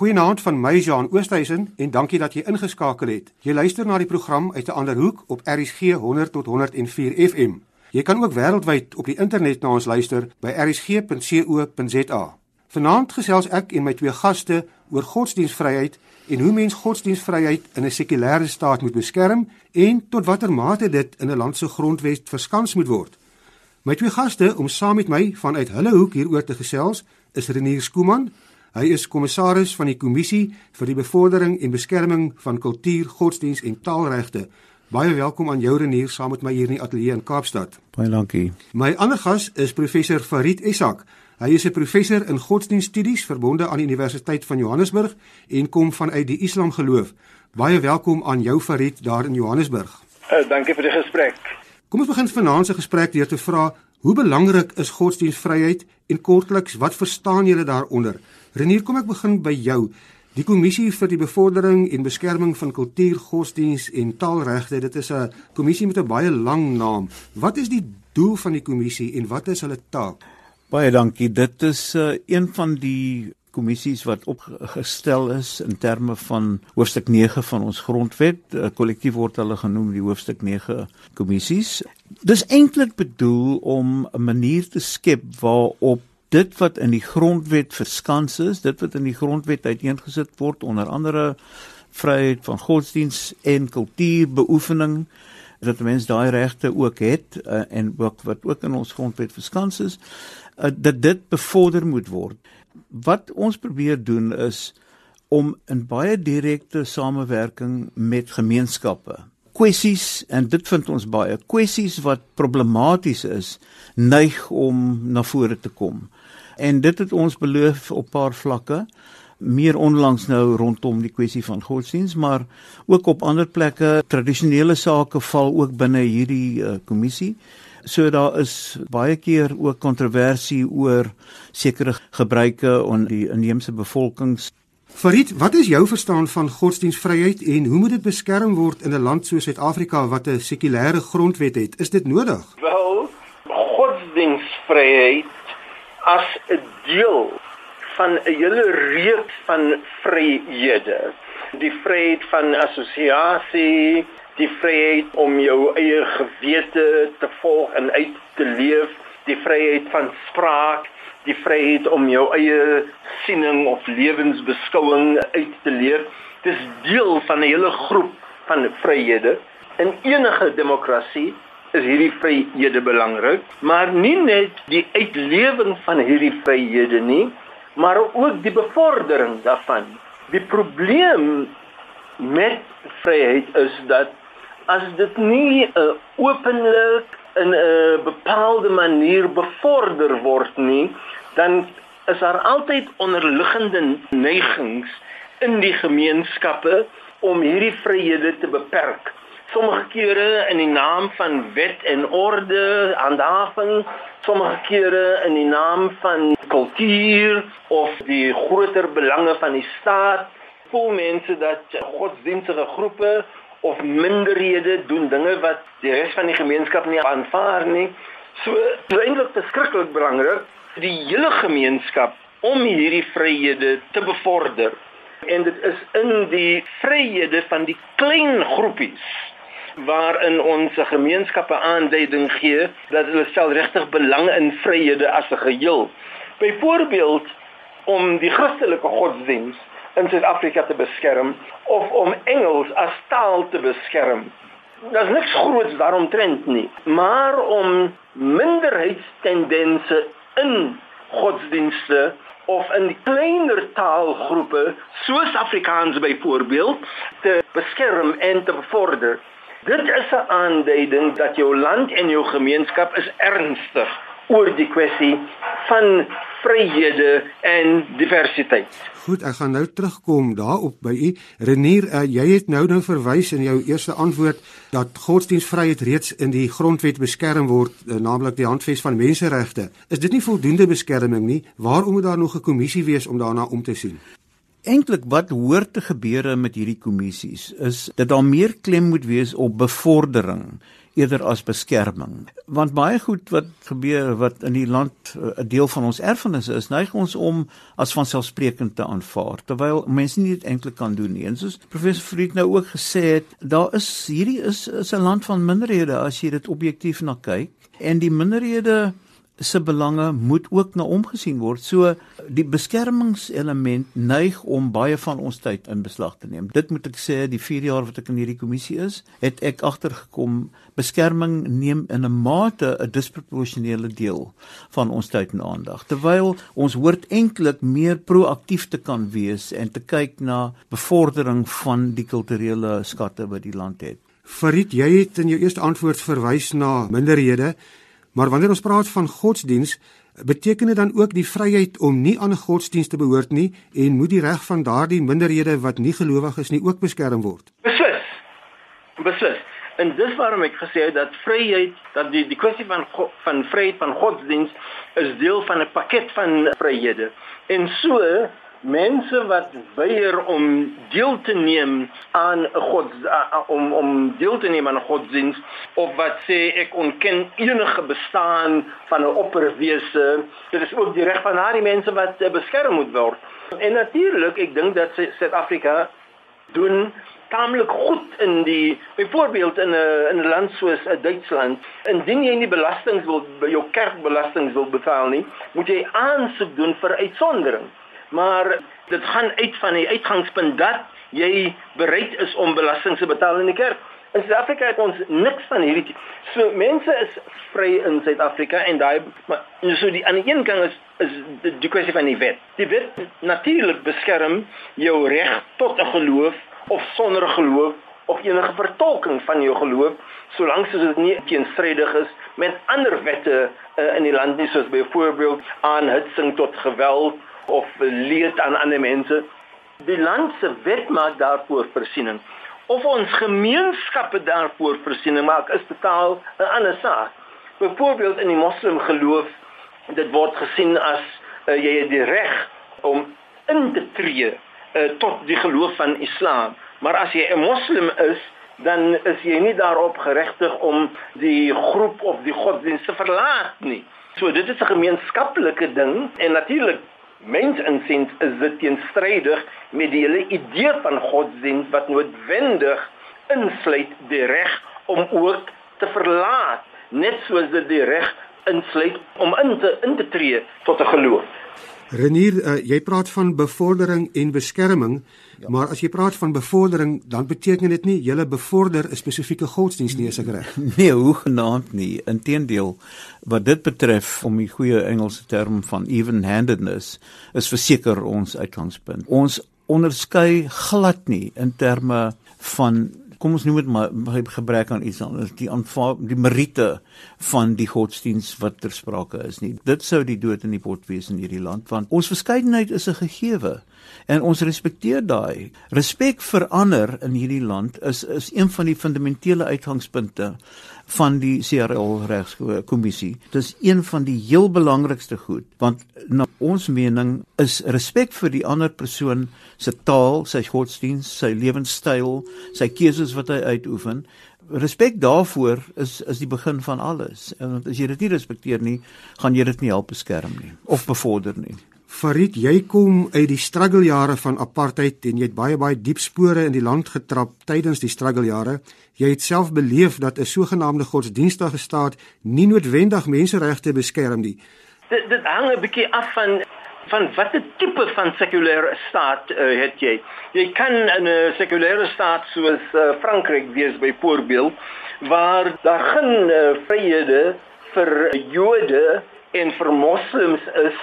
Goeienaand van my Jean Oosthuizen en dankie dat jy ingeskakel het. Jy luister na die program uit 'n ander hoek op RSG 100 tot 104 FM. Jy kan ook wêreldwyd op die internet na ons luister by rsg.co.za. Vanaand gesels ek en my twee gaste oor godsdienstvryheid en hoe mens godsdienstvryheid in 'n sekulêre staat moet beskerm en tot watter mate dit in 'n land se grondwet verskans moet word. My twee gaste om saam met my vanuit hulle hoek hieroor te gesels is Renier Skooman. Hy is kommissaris van die Kommissie vir die Bevordering en Beskerming van Kultuur, Godsdiens en Taalregte. Baie welkom aan jou Renier saam met my hier in die ateljee in Kaapstad. Baie dankie. My ander gas is professor Farid Esak. Hy is 'n professor in godsdienststudies verbonde aan die Universiteit van Johannesburg en kom vanuit die Islam geloof. Baie welkom aan jou Farid daar in Johannesburg. Uh, dankie vir die gesprek. Kom ons begin vanaand se gesprek deur te vra hoe belangrik is godsdienstvryheid en kortliks wat verstaan julle daaronder? Renier, kom ek begin by jou. Die kommissie vir die bevordering en beskerming van kultuur, godsdiens en taalregte, dit is 'n kommissie met 'n baie lang naam. Wat is die doel van die kommissie en wat is hulle taak? Baie dankie. Dit is uh, een van die kommissies wat opgestel is in terme van hoofstuk 9 van ons grondwet. Uh, Kollektief word hulle genoem die hoofstuk 9 kommissies. Dis eintlik bedoel om 'n manier te skep waarop dit wat in die grondwet verskans is, dit wat in die grondwet uiteengesit word onder andere vryheid van godsdiens en kultuurbeoefening dat mense daai regte ook het uh, en ook wat ook in ons grondwet verskans is uh, dat dit bevorder moet word. Wat ons probeer doen is om in baie direkte samewerking met gemeenskappe kwessies en dit vind ons baie kwessies wat problematies is neig om na vore te kom. En dit het ons beloof op paar vlakke meer onlangs nou rondom die kwessie van godsdiens maar ook op ander plekke tradisionele sake val ook binne hierdie uh, kommissie. So daar is baie keer ook kontroversie oor sekere gebruike onder die inheemse bevolkings. Farid, wat is jou verstaan van godsdienstvryheid en hoe moet dit beskerm word in 'n land soos Suid-Afrika wat 'n sekulêre grondwet het? Is dit nodig? Wel, godsdienstvryheid as 'n deel van 'n hele reeks van vryhede. Die vryheid van assosiasie, die vryheid om jou eie gewete te volg en uit te leef, die vryheid van spraak, die vryheid om jou eie siening of lewensbeskouing uit te leef. Dis deel van 'n hele groep van vryhede. In enige demokrasie is hierdie vryhede belangrik, maar nie net die uitlewing van hierdie vryhede nie, maar ook die bevordering daarvan. Die probleem met vryheid is dat as dit nie uh, openlik in 'n uh, bepaalde manier bevorder word nie, dan is daar altyd onderliggende neigings in die gemeenskappe om hierdie vryhede te beperk. Sommige kere in die naam van wet en orde, handhaving, sommige kere in die naam van kultuur of die groter belange van die staat, voel mense dat godsdienstige groepe of minderhede doen dinge wat die res van die gemeenskap nie aanvaar nie. So eintlik beskiklik belangrik die hele gemeenskap om hierdie vryhede te bevorder. En dit is in die vryhede van die klein groepies waarin ons gemeenskappe aanduiding gee dat hulle stel regtig belang in vryhede as 'n geheel. Byvoorbeeld om die Christelike godsdiens in Suid-Afrika te beskerm of om Engels as taal te beskerm. Daar's niks groots daaromtrent nie, maar om minderheidstendense in godsdienste of in kleiner taalgroepe soos Afrikaans byvoorbeeld te beskerm en te bevorder. Dit is 'n aanduiding dat jou land en jou gemeenskap is ernstig oor die kwessie van vryhede en diversiteit. Goed, ek gaan nou terugkom daarop by u. Renier, uh, jy het nou nou verwys in jou eerste antwoord dat godsdienstvryheid reeds in die grondwet beskerm word, uh, naamlik die handves van menseregte. Is dit nie voldoende beskerming nie? Waarom moet daar nog 'n kommissie wees om daarna om te sien? Eintlik wat hoort te gebeure met hierdie kommissies is dat daar meer klem moet wees op bevordering eerder as beskerming. Want baie goed wat gebeur wat in die land eh, 'n deel van ons erfenis is, neig ons om as vanselfsprekend te aanvaar terwyl mense nie dit eintlik kan doen nie. En soos professor Fried nou ook gesê het, daar is hierdie is is 'n land van minderhede as jy dit objektief na kyk en die minderhede se belange moet ook na omgesien word. So die beskermingselement neig om baie van ons tyd in beslag te neem. Dit moet ek sê, die 4 jaar wat ek in hierdie kommissie is, het ek agtergekom beskerming neem in 'n mate 'n disproporsionele deel van ons tyd en aandag. Terwyl ons hoort eintlik meer proaktief te kan wees en te kyk na bevordering van die kulturele skatte wat die land het. Farid, jy het in jou eerste antwoord verwys na minderhede. Maar wanneer ons praat van godsdiens, beteken dit dan ook die vryheid om nie aan 'n godsdiens te behoort nie en moet die reg van daardie minderhede wat nie gelowig is nie ook beskerm word? Beslis. Beslis. En dis waarom ek gesê het dat vryheid, dat die die kwessie van van vryheid van godsdiens is deel van 'n pakket van vryhede. En so mense wat weier om deel te neem aan 'n god om om deel te neem aan 'n godsdiens of wat sê ek ontken enige bestaan van 'n opperwese dit is ook die reg van daardie mense wat uh, beskerm moet word. En natuurlik ek dink dat Suid-Afrika doen taamlik goed in die byvoorbeeld in 'n in 'n land soos uh, Duitsland. Indien jy nie belastings wil jou kerkbelastings wil betaal nie moet jy aansoek doen vir uitsondering maar dit gaan uit van die uitgangspunt dat jy bereid is om belasting te betaal in die kerk. In Suid-Afrika het ons niks van hierdie. So mense is vry in Suid-Afrika en daai maar so die aan die een kant is is die, die kwessie van die wet. Die wet natuurlik beskerm jou reg tot 'n geloof of sonder geloof of enige vertolking van jou geloof solank as dit nie teenstrydig is met ander wette uh, in die land nie soos byvoorbeeld aanhitsing tot geweld of leed aan ander mense. Die land se wet maak daarvoor voorsiening. Of ons gemeenskappe daarvoor voorsiening maak is totaal 'n ander saak. Byvoorbeeld in die moslim geloof, dit word gesien as uh, jy het die reg om in te tree uh, tot die geloof van Islam. Maar as jy 'n moslim is, dan is jy nie daarop geregtig om die groep of die godsdienst te verlaat nie. So dit is 'n gemeenskaplike ding en natuurlik mensinsiens is dit teenstrydig met die hele idee van godsdienst wat noodwendig insluit die reg om ook te verlaat net soos dit die reg insluit om in te in te tree tot 'n geloof. Renier, uh, jy praat van bevordering en beskerming, ja. maar as jy praat van bevordering, dan beteken dit nie jy bevorder 'n spesifieke godsdienst nie, is ek reg? Nee, hoe genaamd nie. Inteendeel, wat dit betref om die goeie Engelse term van even-handedness is verseker ons uitgangspunt. Ons onderskei glad nie in terme van kom ons noem dit maar gebrek aan iets anders. Die aanvaar die meriete van die godsdiens wat ter sprake is nie. Dit sou die dood in die pot wees in hierdie land want ons verskeidenheid is 'n gegewe. En ons respekteer daai. Respek vir ander in hierdie land is is een van die fundamentele uitgangspunte van die CRL regskommissie. Dit is een van die heel belangrikste goed want na ons mening is respek vir die ander persoon se taal, sy godsdiens, sy lewenstyl, sy keuses wat hy uitoefen. Respek daarvoor is is die begin van alles. En as jy dit nie respekteer nie, gaan jy dit nie help beskerm nie of bevorder nie. Farid, jy kom uit die struggle jare van apartheid en jy het baie baie diep spore in die land getrap tydens die struggle jare. Jy het self beleef dat 'n sogenaamde godsdienstige staat nie noodwendig menseregte beskerm nie. Dit dit hang 'n bietjie af van van watter tipe van sekulêre staat uh, het jy? Jy kan 'n uh, sekulêre staat soos uh, Frankryk wees byvoorbeeld waar daar geen uh, vryhede vir Jode en vir moslems is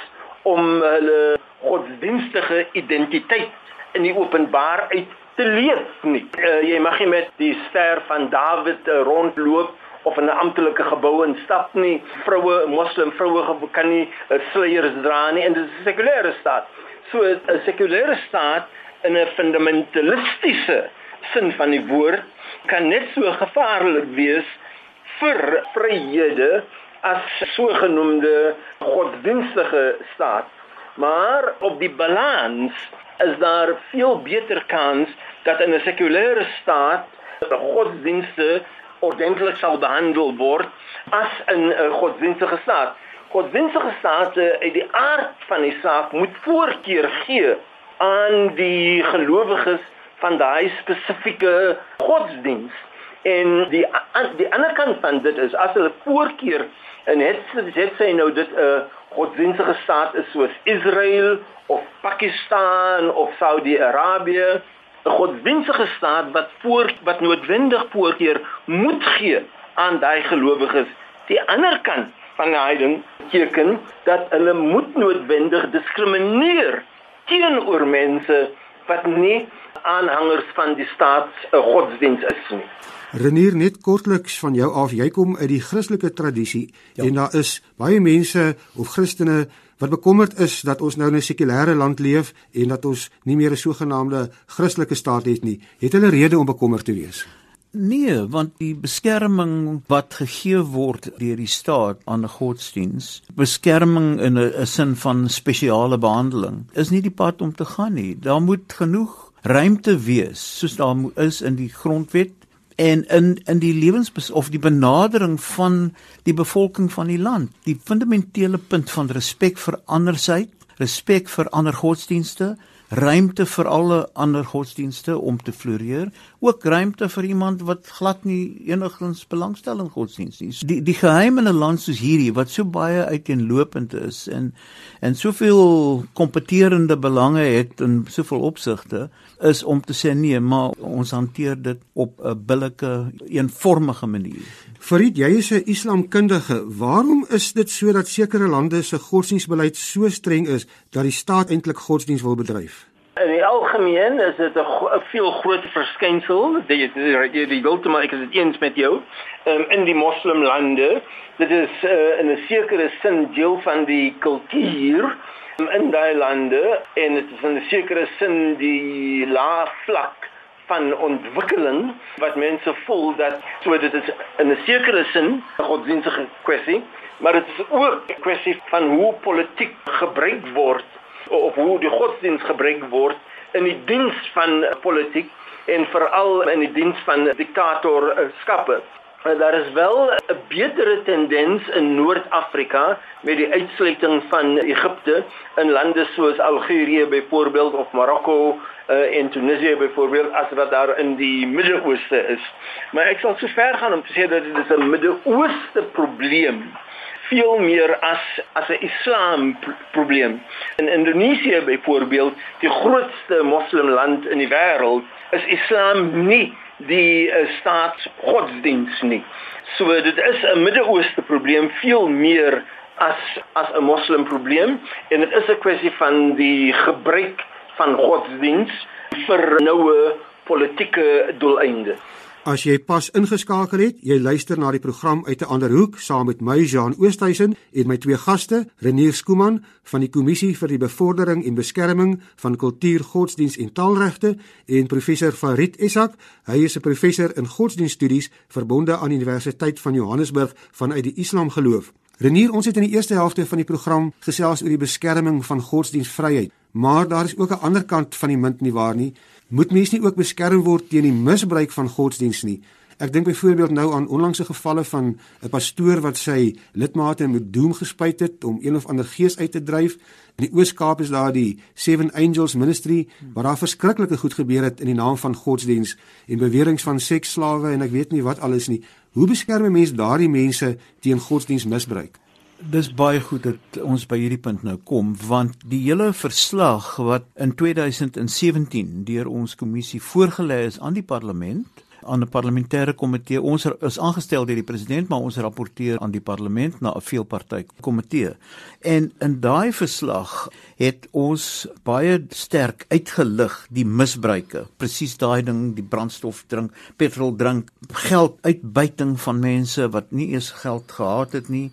om hulle godsdienstige identiteit in die openbaar uit te leef nie. Uh, jy mag nie met die ster van Dawid uh, rondloop of in 'n amptelike gebou instap nie. Vroue, moslim vroue kan nie uh, sluiers dra nie en dit is 'n sekulêre staat. So 'n sekulêre staat in 'n fundamentalistiese sin van die woord kan net so gevaarlik wees vir vryhede as sogenaamde godsdienstige staat Maar op die balans is daar veel beter kans dat in 'n sekulêre staat godsdienste ordentlik sal behandel word as in 'n godsdienstige staat. Godsdienstige state uit die aard van die saak moet voorkeur gee aan die gelowiges van daai spesifieke godsdiens. En die die ander kant van dit is as hulle voorkeur en het het sy nou dit 'n uh, godsdienstige staat is soos Israel of Pakistan of Saudi-Arabië 'n godsdienstige staat wat voor wat noodwendig voorkeur moet gee aan daai gelowiges. Die ander kant van die heiding teken dat hulle moet noodwendig diskrimineer teenoor mense wat nie aanhangers van die staat 'n godsdiens is nie. Renier net kortliks van jou af, jy kom uit die Christelike tradisie ja. en daar is baie mense of Christene wat bekommerd is dat ons nou in 'n sekulêre land leef en dat ons nie meer 'n sogenaamde Christelike staat het nie. Het hulle rede om bekommerd te wees? Nee, want die beskerming wat gegee word deur die staat aan 'n godsdiens, beskerming in 'n sin van spesiale behandeling, is nie die pad om te gaan nie. Daar moet genoeg ruimte wees soos daar is in die grondwet en in in die lewens of die benadering van die bevolking van die land die fundamentele punt van respek vir andersheid respek vir ander godsdienste ruimte vir alle ander godsdienste om te floreer, ook ruimte vir iemand wat glad nie enigins belangstel in godsdienst nie. Die die geheim in 'n land soos hierdie wat so baie uiteenlopend is en en soveel kompeterende belange het in soveel opsigte is om te sê nee, maar ons hanteer dit op 'n billike, eenvormige manier. Farid, jy is 'n islamkundige. Waarom is dit so dat sekere lande se godsdienstbeleid so streng is dat die staat eintlik godsdienst wil bedryf? In die algemeen is dit 'n veel groter verskynsel. Die die die wilte maar ek is dit eens met jou. Um, in die moslimlande, dit is uh, in 'n sekere sin deel van die kultuur in daai lande en dit is in 'n sekere sin die laag vlak van ontwikkeling wat mense voel dat so dit is in 'n sekere sin 'n godsdienstige kwessie, maar dit is ook 'n kwessie van hoe politiek gebruik word of hoe die godsdienst gebruik word in die diens van politiek en veral in die diens van diktatorskappe. Daar is wel 'n betere tendens in Noord-Afrika met die uitsluiting van Egipte in lande soos Algerië byvoorbeeld of Marokko uh, en Tunesië byvoorbeeld as wat daar in die Midde-Ooste is. Maar ek sal so ver gaan om te sê dat dit is 'n Midde-Ooste probleem veel meer as as 'n islam probleem. In Indonesië byvoorbeeld, die grootste moslimland in die wêreld, is islam nie die uh, staatsgodsdiens nie. So dit is 'n Midde-Ooste probleem veel meer as as 'n moslim probleem en dit is 'n kwessie van die gebruik van godsdiens vir noue politieke doeleinde. As jy pas ingeskakel het, jy luister na die program uit 'n ander hoek saam met my Jean Oosthuizen en my twee gaste, Renier Skooman van die Kommissie vir die Bevordering en Beskerming van Kultuur, Godsdiens en Taalregte en professor Farid Essak. Hy is 'n professor in godsdienststudies verbonde aan die Universiteit van Johannesburg vanuit die Islamgeloof. Renier, ons het in die eerste helfte van die program gesels oor die beskerming van godsdienstvryheid, maar daar is ook 'n ander kant van die munt nie waar nie moet mens nie ook beskerm word teen die misbruik van godsdiens nie. Ek dink byvoorbeeld nou aan onlangse gevalle van 'n pastoor wat sy lidmate met doom gespuit het om een of ander gees uit te dryf. In die Oos-Kaap is daar die Seven Angels Ministry waar daar verskriklike goed gebeur het in die naam van godsdiens en beweringe van seksslawe en ek weet nie wat alles nie. Hoe beskerm mense daardie mense teen godsdiensmisbruik? Dis baie goed dat ons by hierdie punt nou kom want die hele verslag wat in 2017 deur ons kommissie voorgelê is aan die parlement aan 'n parlementêre komitee. Ons is aangestel deur die president maar ons rapporteer aan die parlement na 'n veelparty komitee. En in daai verslag het ons baie sterk uitgelig die misbruike presies daai ding die brandstof drink petrol drink geld uitbuiting van mense wat nie eens geld gehad het nie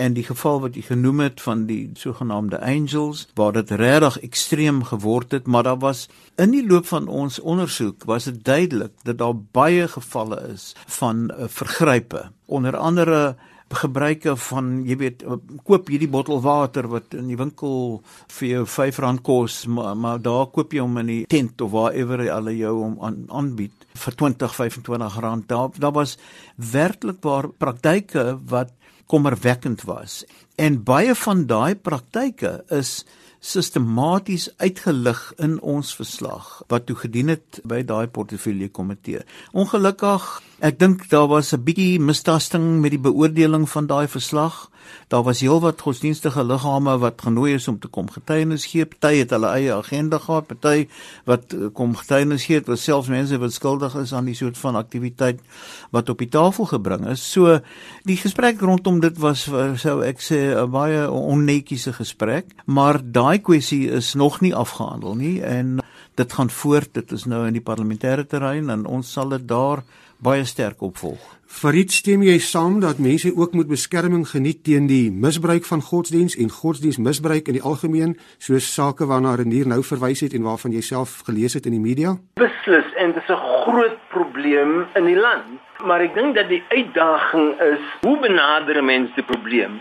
en die geval wat jy genoem het van die sogenaamde angels waar dit regtig ekstreem geword het maar daar was in die loop van ons ondersoek was dit duidelik dat daar baie gevalle is van uh, vergrype. Onder andere gebruike van jy weet koop hierdie bottel water wat in die winkel vir jou R5 kos maar, maar daar koop jy hom in die tent of waarever hulle jou hom aan, aanbied vir 20 25 rand daar daar was werklik waar praktyke wat kommerwekkend was en baie van daai praktyke is sistematies uitgelig in ons verslag wat toe gedien het by daai portefeulje komitee. Ongelukkig, ek dink daar was 'n bietjie mistasting met die beoordeling van daai verslag. Daar was heelwat godsdienstige liggame wat genooi is om te kom getuienis gee. Party het hulle eie agenda gehad, party wat eh, kom getuienis gee, wat selfs mense wat skuldig is aan die soort van aktiwiteit wat op die tafel gebring is. So die gesprek rondom dit was eh, sou ek sê 'n baie onnetjiese gesprek, maar daai kwessie is nog nie afgehandel nie en dit gaan voort. Dit is nou in die parlementêre terrein en ons sal dit daar baie sterk opvolg. Farid, stem jy saam dat mense ook moet beskerming geniet teen die misbruik van godsdiens en godsdiensmisbruik in die algemeen, soos sake waarna Renier nou verwys het en waarvan jy self gelees het in die media? Beslis en dit is 'n groot probleem in die land, maar ek dink dat die uitdaging is, hoe benader mense die probleem?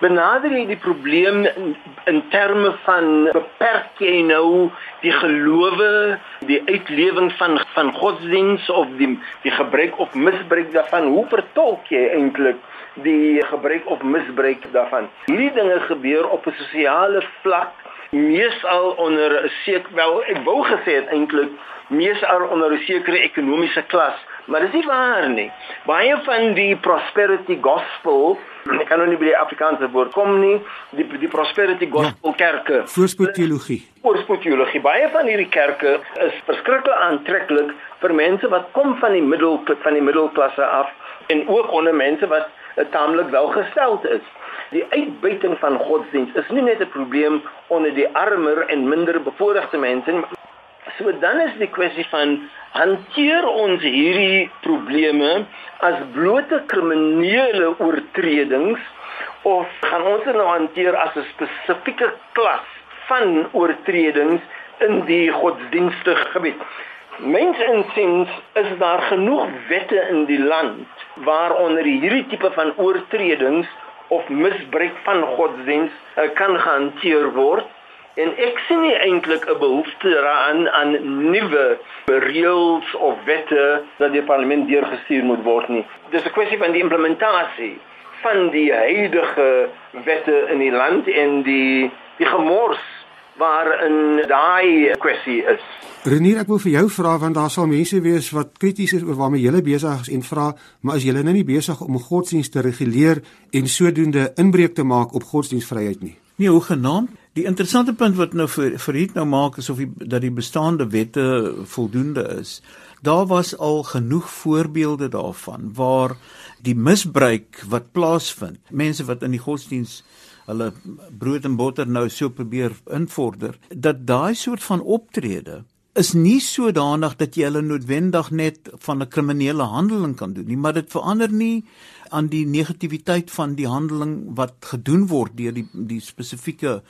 Benader jy die probleem in, in terme van beperk jy nou die gelowe, die uitlewing van van godsdiens of die die gebruik of misbruik daarvan? Hoe vertolk jy eintlik die gebruik of misbruik daarvan? Hierdie dinge gebeur op 'n sosiale vlak meesal onder 'n sekere wel ek wou gesê het eintlik meesal onder 'n sekere ekonomiese klas maar dis nie waar nie baie van die prosperity gospel ek kan nou nie by die Afrikaanse woord kom nie die die prosperity gospel ja. kerke voorspoed teologie voorspoed teologie baie van hierdie kerke is verskriklik aantreklik vir mense wat kom van die middel van die middelklasse af en ook onder mense wat taamlik welgesteld is Die uitbuiting van godsdienst is nie net 'n probleem onder die armer en minder bevoorregte mense nie. So dan is die kwessie van hanteer ons hierdie probleme as blote kriminele oortredings of gaan ons dit nou hanteer as 'n spesifieke klas van oortredings in die godsdienstige gebied? Mens insiens is daar genoeg wette in die land waaronder hierdie tipe van oortredings of misbruik van godsdiens uh, kan gehanteer word en ek sien nie eintlik 'n behoefte daaraan aan nuwe reëls of wette dat die parlement deurgestuur moet word nie. Dis 'n kwessie van die implementasie van die huidige wette in die land en die die gemors waarin daai kwessie is. Renier, ek wil vir jou vra want daar sal mense wees wat krities is oor waarmee jy besig is en vra, maar as jy nou nie besig om godsdienst te reguleer en sodoende inbreuk te maak op godsdienstvryheid nie. Nee, hoe genaamd? Die interessante punt wat nou vir vir hier nou maak is of die, dat die bestaande wette voldoende is. Daar was al genoeg voorbeelde daarvan waar die misbruik wat plaasvind, mense wat in die godsdienst hulle brood en botter nou so probeer invorder dat daai soort van optrede is nie sodanig dat jy hulle noodwendig net van 'n kriminele handeling kan doen nie maar dit verander nie aan die negativiteit van die handeling wat gedoen word deur die die spesifieke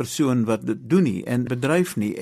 persoon wat dit doen nie en bedryf nie.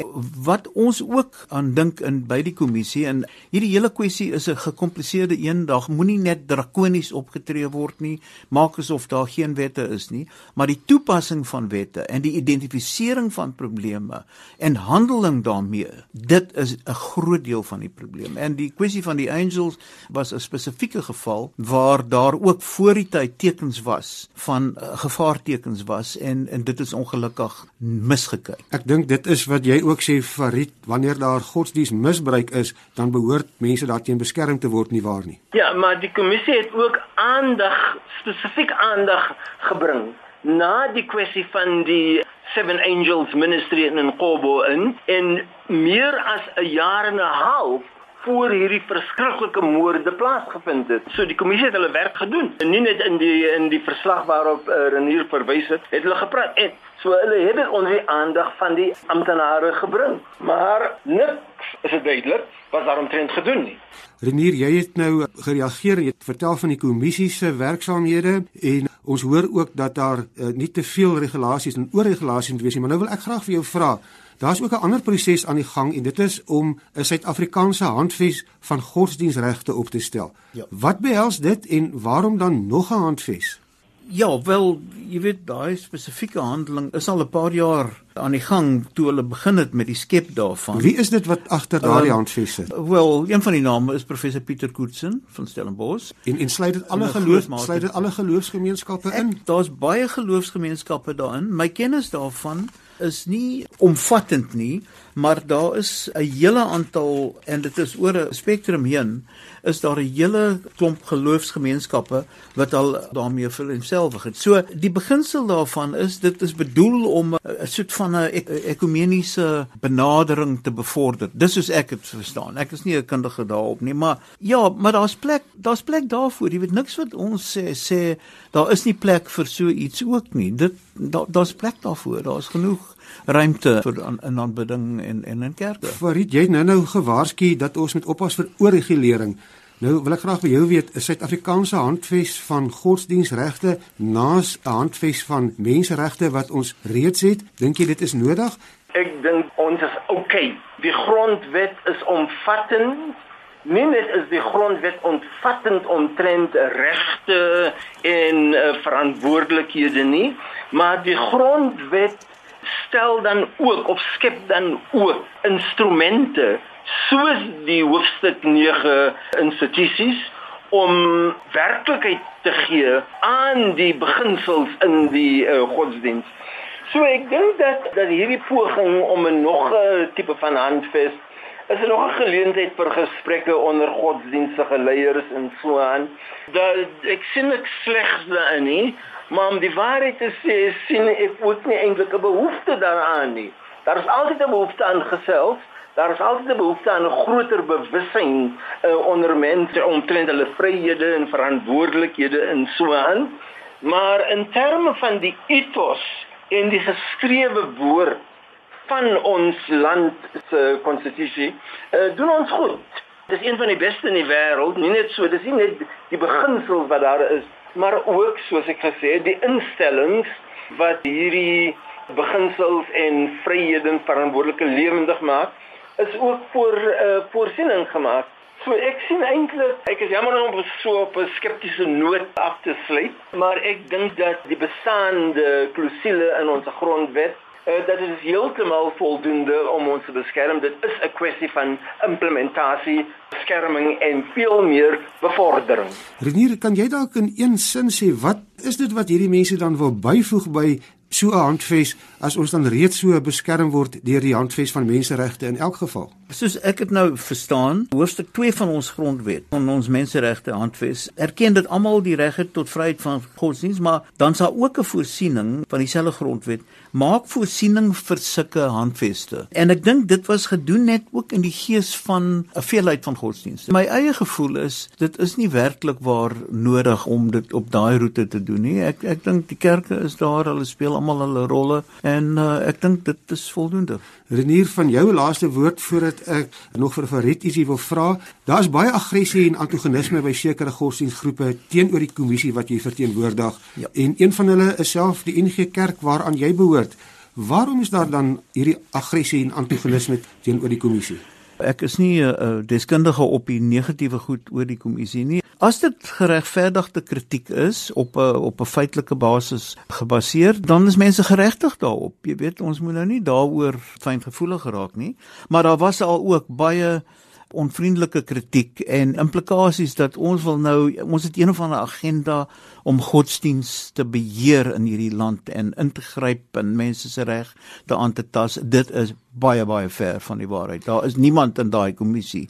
Wat ons ook aan dink in by die kommissie en hierdie hele kwessie is 'n gekompliseerde een. Dag moenie net drakonies opgetree word nie. Maak asof daar geen wette is nie. Maar die toepassing van wette en die identifisering van probleme en handeling daarmee dit is 'n groot deel van die probleem. En die kwessie van die angels was 'n spesifieke geval waar daar ook voor die tyd tekens was van uh, gevaartekens was en en dit is ongelukkig misgekyk. Ek dink dit is wat jy ook sê Farid, wanneer daar godsdienstmisbruik is, dan behoort mense daarteen beskerm te word nie waar nie. Ja, maar die kommissie het ook aandag, spesifiek aandag gebring na die kwessie van die Seven Angels Ministry in Nkobo in en meer as 'n jaar en 'n half voor hierdie verskriklike moorde plaasgevind het. So die kommissie het hulle werk gedoen. En nie net in die in die verslag waarop uh, Renier verwys het, het hulle gepraat en So hulle het dit onder die aandag van die amptenare gebring. Maar niks is dit duidelik wat daaromtrent gedoen nie. Renier, jy het nou gereageer jy het vertel van die kommissie se werksaamhede en ons hoor ook dat daar uh, nie te veel regulasies en oorregulasies moet wees nie, maar nou wil ek graag vir jou vra. Daar's ook 'n ander proses aan die gang en dit is om 'n Suid-Afrikaanse handves van godsdienstregte op te stel. Ja. Wat behels dit en waarom dan nog 'n handves? Ja, wel, jy weet daai spesifieke handeling is al 'n paar jaar aan die gang toe hulle begin het met die skep daarvan. Wie is dit wat agter daardie uh, handves sit? Wel, een van die name is professor Pieter Koetsen van Stellenbosch. En en sluit dit alle geloof sluit dit alle geloofsgemeenskappe in? Daar's baie geloofsgemeenskappe daarin. My kennis daarvan is nie omvattend nie, maar daar is 'n hele aantal en dit is oor 'n spektrum heen is daar 'n hele klomp geloofsgemeenskappe wat al daarmee homself het. So die beginsel daarvan is dit is bedoel om 'n soort van 'n ek ekumeniese benadering te bevorder. Dis soos ek dit verstaan. Ek is nie 'n kundige daarop nie, maar ja, maar daar's plek, daar's plek daarvoor. Jy weet niks wat ons sê sê daar is nie plek vir so iets ook nie. Dit daar's plek daarvoor. Daar's genoeg ruimte vir in aanbidding en en in kerke. Farid, jy het nou-nou gewaarsku dat ons moet oppas vir oorregulering. Nou wil ek graag by jou weet, is Suid-Afrikaanse handves van godsdienstregte naas 'n handves van menseregte wat ons reeds het? Dink jy dit is nodig? Ek dink ons is. Okay. Die grondwet is omvattend. Nie net is die grondwet omvattend omtrent regte en uh, verantwoordelikhede nie, maar die grondwet stel dan ook of skep dan ook instrumente soos die hoofstuk 9 institusies om werklikheid te gee aan die beginsels in die uh, godsdiens. So ek dink dat dat hierdie poging om 'n nog 'n tipe van handves is er nog 'n geleentheid vir gesprekke onder godsdienstige leiers en so aan. Dat ek sien ek slegs daarin nie, maar om die waarheid te sê, sien ek ook nie eintlik 'n behoefte daaraan nie. Daar is altyd 'n behoefte aan gesels daar is altyd 'n behoefte aan 'n groter bewussyn uh, onder mense omtrent hulle vryhede en verantwoordelikhede en so aan. Maar in terme van die ethos en die geskrewe woord van ons land se konstitusie, uh, doen ons goed. Dit is een van die beste in die wêreld, nie net so, dis nie net die beginsels wat daar is, maar ook soos ek gesê het, die instellings wat hierdie beginsels en vryhede verantwoordelike lewendig maak is ook voor uh, voorsiening gemaak. So ek sien eintlik ek is jammer om so op 'n skeptiese noot af te sluit, maar ek dink dat die bestaande klousule in ons grondwet uh, dat dit heeltemal voldoende om ons te beskerm. Dit is 'n kwessie van implementasie, beskerming en veel meer bevordering. Renier, kan jy dalk in een sin sê wat is dit wat hierdie mense dan wil byvoeg by so 'n handves as ons dan reeds so beskerm word deur die handves van menseregte in elk geval. Soos ek dit nou verstaan, hoofstuk 2 van ons grondwet, van ons menseregte handves, erken dit almal die reg het tot vryheid van godsdienst, maar dan daar ook 'n voorsiening van dieselfde grondwet maak voorsiening vir sulke handveste. En ek dink dit was gedoen net ook in die gees van 'n veelheid van godsdienste. My eie gevoel is dit is nie werklik waar nodig om dit op daai roete te doen nie. Ek ek dink die kerke is daar, hulle speel almal hulle rolle en uh, ek dink dit is voldoende. Renier van jou laaste woord voordat ek nog vir Farid ietsie wil vra. Daar's baie aggressie en antagonisme by sekere godsdienstgroepe teenoor die kommissie wat jy verteenwoordig. Ja. En een van hulle is self die NG Kerk waaraan jy behoort. Waarom is daar dan hierdie aggressie en antagonisme teenoor die kommissie? Ek is nie 'n uh, deskundige op die negatiewe goed oor die kommissie nie. As dit geregverdigde kritiek is op 'n op 'n feitelike basis gebaseer, dan is mense geregtig daarop. Jy weet, ons moet nou nie daaroor fyngevoelig geraak nie, maar daar was al ook baie onvriendelike kritiek en implikasies dat ons wil nou ons het een of ander agenda om godsdiens te beheer in hierdie land en in te gryp in mense se reg te aan te tas. Dit is baie baie ver van die waarheid. Daar is niemand in daai kommissie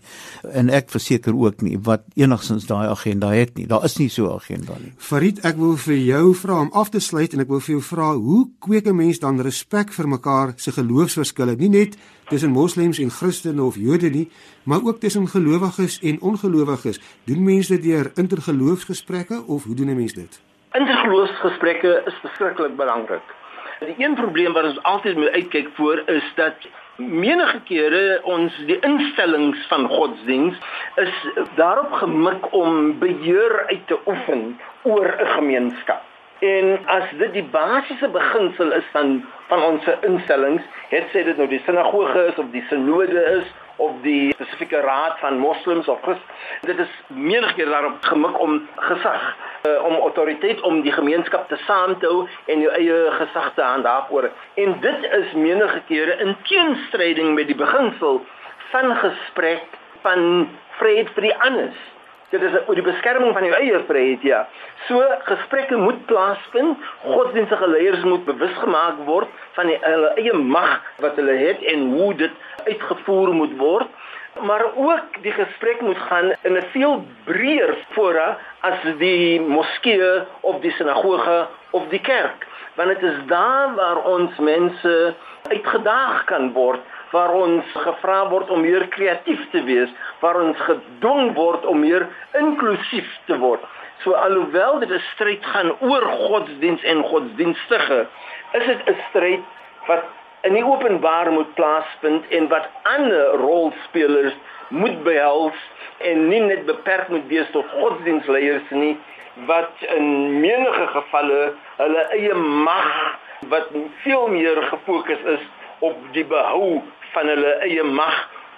en ek verseker ook nie wat enigsins daai agenda het nie. Daar is nie so 'n agenda nie. Farid, ek wil vir jou vra om af te sluit en ek wil vir jou vra, hoe kweek 'n mens dan respek vir mekaar se geloofsverskille? Nie net tussen moslems en Christene of Jode nie, maar ook tussen gelowiges en ongelowiges. Doen mense dit deur intergeloofsgesprekke of hoe doen 'n mens dit? Intergeloofsgesprekke is verskriklik belangrik. Die een probleem wat ons altyd moet uitkyk voor is dat menige kere ons die instellings van godsdiens is daarop gemik om beheer uit te oefen oor 'n gemeenskap. En as dit die basiese beginsel is van van ons instellings, het sê dit nou die sinagoge is of die sinode is of die spesifieke raad van moslems of Christ. Dit is menig keer daarop gemik om gesag, uh, om autoriteit om die gemeenskap te saam te hou en jou eie gesag te handhaaf oor. En dit is menige kere in teenstryding met die beginsel van gesprek van vrede vir die ander. Dit is oor die beskerming van jou eie vryheid, ja. So gesprekke moet plaasvind. Godsdienstige leiers moet bewus gemaak word van die hulle eie mag wat hulle het en hoe dit uitgevoer moet word. Maar ook die gesprek moet gaan in 'n veel breër fora as die moskee of die sinagoge of die kerk, want dit is daar waar ons mense uitgedaag kan word waar ons gevra word om meer kreatief te wees, waar ons gedwing word om meer inklusief te word. So alhoewel dit 'n stryd gaan oor godsdiens en godsdienstige, is dit 'n stryd wat in die openbaar moet plaasvind en wat ander rolspelers moet behels en nie net beperk moet wees tot godsdienstleiers nie wat in menige gevalle hulle eie mag wat veel meer gefokus is op die behou van hulle eie mag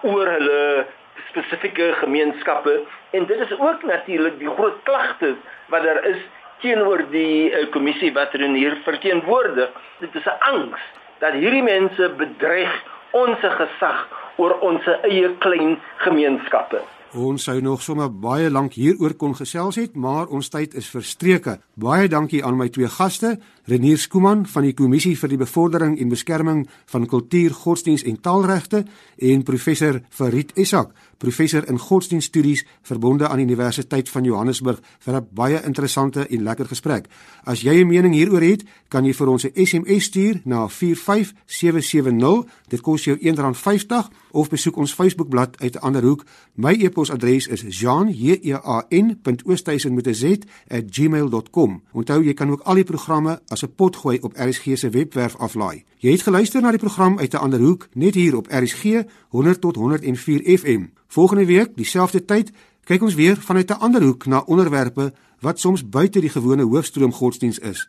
oor hulle spesifieke gemeenskappe. En dit is ook natuurlik die groot klagte wat daar is teenoor die uh, kommissie wat er hier verteenwoordig. Dit is 'n angs dat hierdie mense bedreig ons gesag oor ons eie klein gemeenskappe Ons sou nog sommer baie lank hieroor kon gesels het, maar ons tyd is verstreke. Baie dankie aan my twee gaste, Renier Skuman van die Kommissie vir die Bevordering en Beskerming van Kultuur, Godsdiens en Taalregte en professor Farid Essak, professor in godsdienststudies verbonde aan die Universiteit van Johannesburg vir 'n baie interessante en lekker gesprek. As jy 'n mening hieroor het, kan jy vir ons 'n SMS stuur na 45770. Dit kos jou R1.50 of besoek ons Facebookblad uit 'n ander hoek. My e-posadres is jean@gmail.com. Onthou jy kan ook al die programme as 'n potgooi op RSG se webwerf aflaai. Jy het geluister na die program uit 'n ander hoek net hier op RSG 100 tot 104 FM. Volgende week, dieselfde tyd, kyk ons weer vanuit 'n ander hoek na onderwerpe wat soms buite die gewone hoofstroom godsdiens is.